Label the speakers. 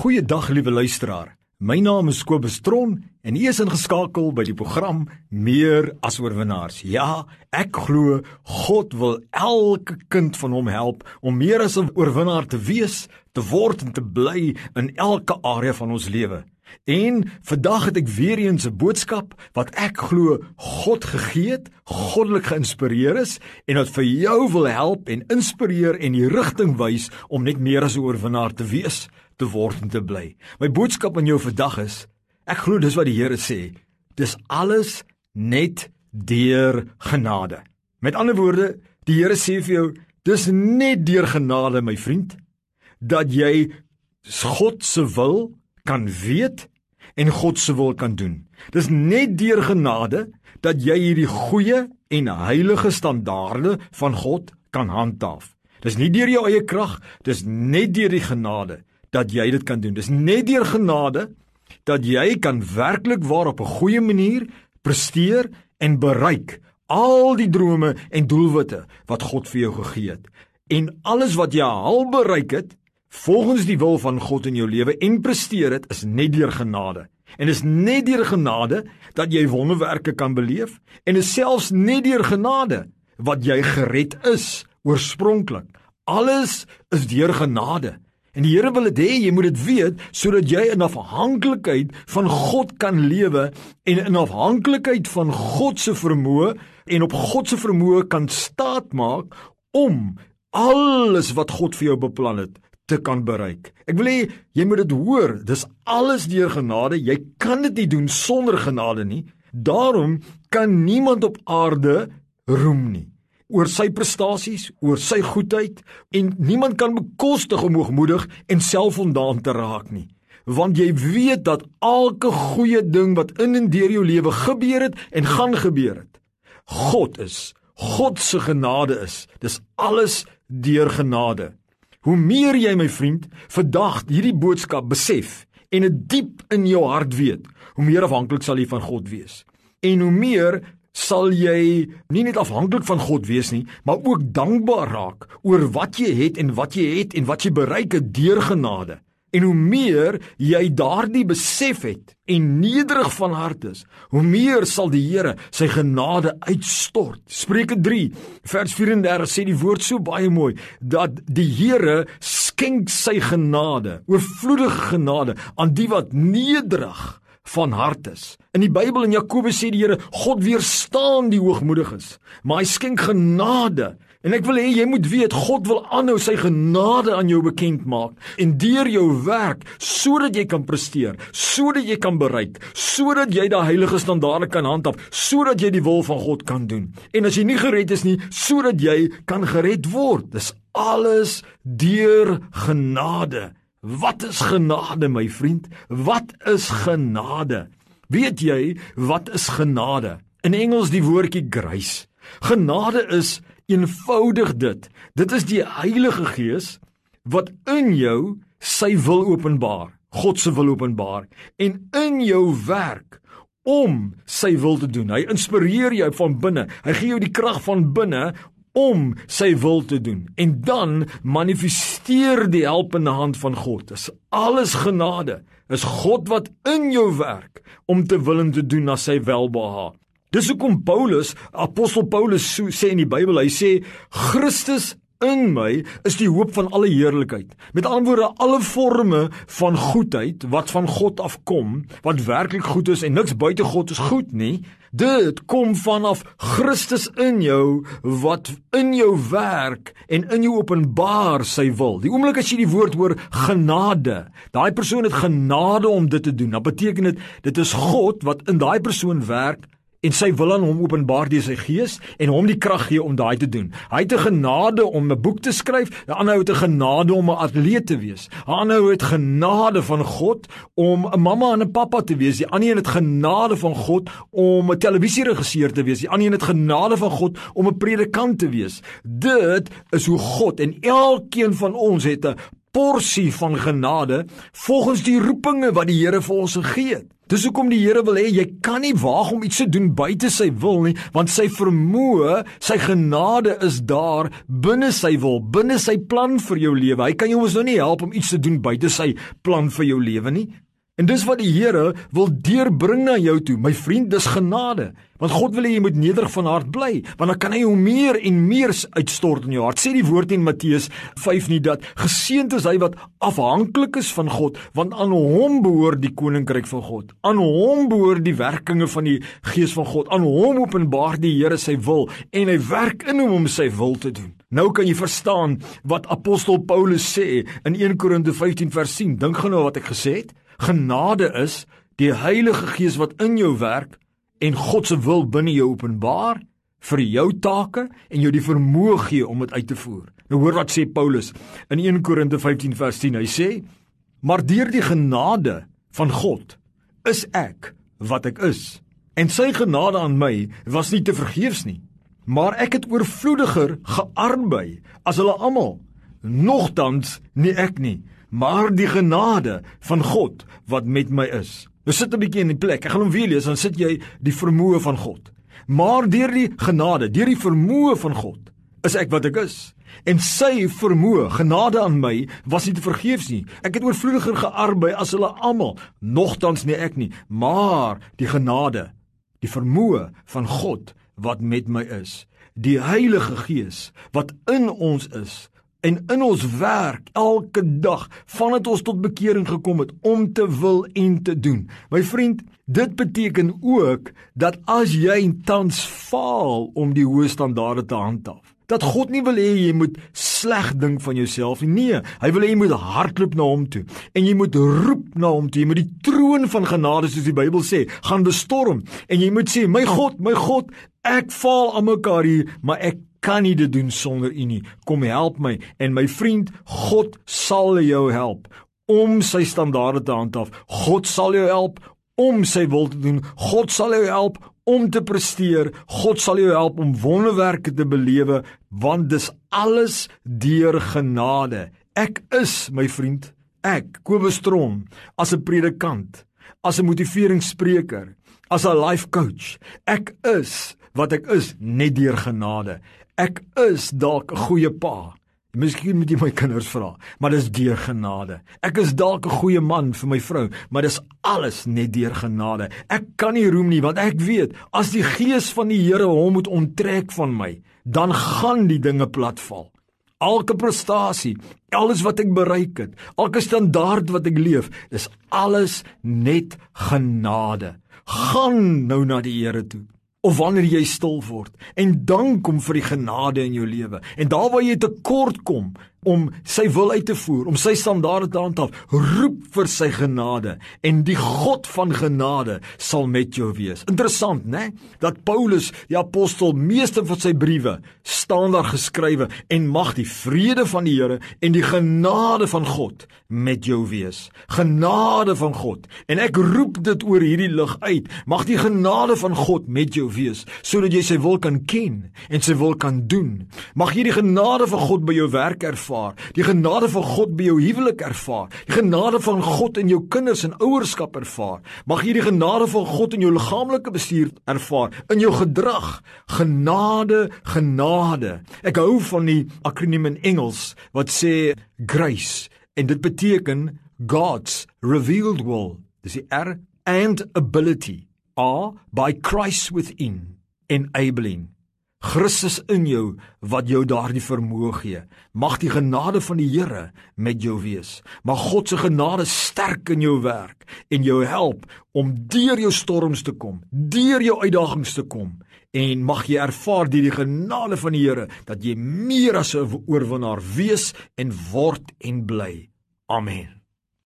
Speaker 1: Goeiedag liewe luisteraar. My naam is Kobus Tron en u is ingeskakel by die program Meer as oorwinnaars. Ja, ek glo God wil elke kind van hom help om meer as 'n oorwinnaar te wees, te word en te bly in elke area van ons lewe. En vandag het ek weer eens 'n boodskap wat ek glo God gegee het, goddelik geïnspireer is en wat vir jou wil help en inspireer en die rigting wys om net meer as 'n oorwinnaar te wees te word en te bly. My boodskap aan jou vandag is: ek glo dis wat die Here sê, dis alles net deur genade. Met ander woorde, die Here sê vir jou, dis net deur genade, my vriend, dat jy God se wil kan weet en God se wil kan doen. Dis net deur genade dat jy hierdie goeie en heilige standaarde van God kan handhaaf. Dis nie deur jou eie krag, dis net deur die genade dat jy dit kan doen. Dis net deur genade dat jy kan werklik waar op 'n goeie manier presteer en bereik al die drome en doelwitte wat God vir jou gegee het. En alles wat jy al bereik het volgens die wil van God in jou lewe en presteer het is net deur genade. En is net deur genade dat jy wonderwerke kan beleef en is selfs net deur genade wat jy gered is oorspronklik. Alles is deur genade. En die Here wil dit hê jy moet dit weet sodat jy in afhanklikheid van God kan lewe en in afhanklikheid van God se vermoë en op God se vermoë kan staatmaak om alles wat God vir jou beplan het te kan bereik. Ek wil hê jy moet dit hoor, dis alles deur genade. Jy kan dit nie doen sonder genade nie. Daarom kan niemand op aarde roem nie oor sy prestasies, oor sy goedheid en niemand kan bekostig om hoogmoedig en selfvoldaan te raak nie. Want jy weet dat elke goeie ding wat in en deur jou lewe gebeur het en gaan gebeur het, God is. God se genade is. Dis alles deur genade. Hoe meer jy my vriend vandag hierdie boodskap besef en dit diep in jou hart weet, hoe meer afhanklik sal jy van God wees. En hoe meer sal jy nie net afhanklik van God wees nie, maar ook dankbaar raak oor wat jy het en wat jy het en wat jy bereik het deur genade. En hoe meer jy daardie besef het en nederig van hart is, hoe meer sal die Here sy genade uitstort. Spreuke 3 vers 34 sê die woord so baie mooi dat die Here skenk sy genade, oorvloedige genade aan die wat nederig van hart is. In die Bybel in Jakobus sê die Here, God weerstaan die hoogmoediges, maar hy skenk genade. En ek wil hê jy moet weet God wil aanhou sy genade aan jou bekend maak en deur jou werk sodat jy kan presteer, sodat jy kan bereik, sodat jy daai heilige standaarde kan handhaaf, sodat jy die wil van God kan doen. En as jy nie gered is nie, sodat jy kan gered word. Dis alles deur genade. Wat is genade, my vriend? Wat is genade? Weet jy wat is genade? In Engels die woordjie grace. Genade is eenvoudig dit. Dit is die Heilige Gees wat in jou sy wil openbaar, God se wil openbaar en in jou werk om sy wil te doen. Hy inspireer jou van binne. Hy gee jou die krag van binne om sy wil te doen en dan manifesteer die helpende hand van God. Dis alles genade. Is God wat in jou werk om te wil en te doen na sy welbehae. Dis hoekom Paulus, apostel Paulus so, sê in die Bybel, hy sê Christus in my is die hoop van alle heerlikheid. Met ander woorde, alle forme van goedheid wat van God afkom, wat werklik goed is en niks buite God is goed nie, dit kom vanaf Christus in jou wat in jou werk en in jou openbaar sy wil. Die oomblik as jy die woord hoor genade, daai persoon het genade om dit te doen. Dit beteken dit dit is God wat in daai persoon werk en sy wil aan hom openbaar deur sy gees en hom die krag gee om daai te doen. Hy het 'n genade om 'n boek te skryf, 'n ander het 'n genade om 'n atleet te wees. 'n Ander het genade van God om 'n mamma en 'n pappa te wees. Die ander een het genade van God om 'n televisieregisseur te wees. Die ander een het genade van God om 'n predikant te wees. Dit is hoe God en elkeen van ons het 'n porsie van genade volgens die roepinge wat die Here vir ons gegee het. Dis hoekom die Here wil hê jy kan nie waag om iets te doen buite sy wil nie, want sy vermoë, sy genade is daar binne sy wil, binne sy plan vir jou lewe. Hy kan jou mos nou nie help om iets te doen buite sy plan vir jou lewe nie. En dis wat die Here wil deurbring na jou toe. My vriend, dis genade. Want God wil hê jy moet nederig van hart bly, want dan kan hy jou meer en meer uitstort in jou hart. Sê die woord in Matteus 5 nie dat geseënd is hy wat afhanklik is van God, want aan hom behoort die koninkryk van God. Aan hom behoort die werkinge van die Gees van God. Aan hom openbaar die Here sy wil en hy werk in hom om sy wil te doen. Nou kan jy verstaan wat apostel Paulus sê in 1 Korinte 15 vers 10. Dink gou nou wat ek gesê het. Genade is die Heilige Gees wat in jou werk en God se wil binne jou openbaar vir jou take en jou die vermoë gee om dit uit te voer. Nou hoor wat sê Paulus in 1 Korinte 15 vers 10. Hy sê: "Maar deur die genade van God is ek wat ek is, en sy genade aan my was nie te vergeefs nie, maar ek het oorvloediger gearbei as hulle almal. Nogtans nie ek nie, maar die genade van God wat met my is. Nou sit 'n bietjie in die plek. Ek gaan hom weer lees, dan sit jy die vermoë van God. Maar deur die genade, deur die vermoë van God, is ek wat ek is. En sy vermoë, genade aan my, was nie te vergeefs nie. Ek het oorvloediger gearbei as hulle almal, nogtans nie ek nie, maar die genade, die vermoë van God wat met my is. Die Heilige Gees wat in ons is, en in ons werk elke dag vandat ons tot bekering gekom het om te wil en te doen. My vriend, dit beteken ook dat as jy tans faal om die hoë standaarde te handhaaf, dat God nie wil hê jy moet sleg dink van jouself nie. Nee, hy wil hê jy moet hardloop na hom toe en jy moet roep na hom toe. Jy moet die troon van genade soos die Bybel sê, gaan bestorm en jy moet sê, "My God, my God, ek faal aan mekaar hier, maar ek kan nie dit doen sonder U nie. Kom help my en my vriend, God sal jou help om sy standaarde te handhaaf. God sal jou help om sy wil te doen. God sal jou help om te presteer. God sal jou help om wonderwerke te belewe want dis alles deur genade. Ek is my vriend, ek Kobus Tron as 'n predikant, as 'n motiveringsspreker, as 'n life coach. Ek is wat ek is net deur genade. Ek is dalk 'n goeie pa. Miskien moet jy my kinders vra, maar dis deur genade. Ek is dalk 'n goeie man vir my vrou, maar dis alles net deur genade. Ek kan nie roem nie want ek weet as die gees van die Here hom moet onttrek van my, dan gaan die dinge platval. Elke prestasie, alles wat ek bereik het, elke standaard wat ek leef, is alles net genade. Gaan nou na die Here toe of wanneer jy stil word en dank hom vir die genade in jou lewe. En daar waar jy tekort kom om sy wil uit te voer om sy standaarde te handhaaf roep vir sy genade en die God van genade sal met jou wees. Interessant nê dat Paulus die apostel meeste van sy briewe staan daar geskrywe en mag die vrede van die Here en die genade van God met jou wees. Genade van God. En ek roep dit oor hierdie lig uit. Mag die genade van God met jou wees sodat jy sy wil kan ken en sy wil kan doen. Mag jy die genade van God by jou werk ervaar, die genade van God by jou huwelik ervaar, die genade van God in jou kinders en ouerskap ervaar. Mag jy die genade van God in jou liggaamlike bestuur ervaar, in jou gedrag. Genade, genade. Ek hou van die akroniem in Engels wat sê grace en dit beteken God's revealed will. Dis die R and ability are by Christ within enabling Christus in jou wat jou daardie vermoë gee. Mag die genade van die Here met jou wees. Mag God se genade sterk in jou werk en jou help om deur jou storms te kom, deur jou uitdagings te kom en mag jy ervaar deur die genade van die Here dat jy meer as 'n oorwinnaar wees en word en bly. Amen.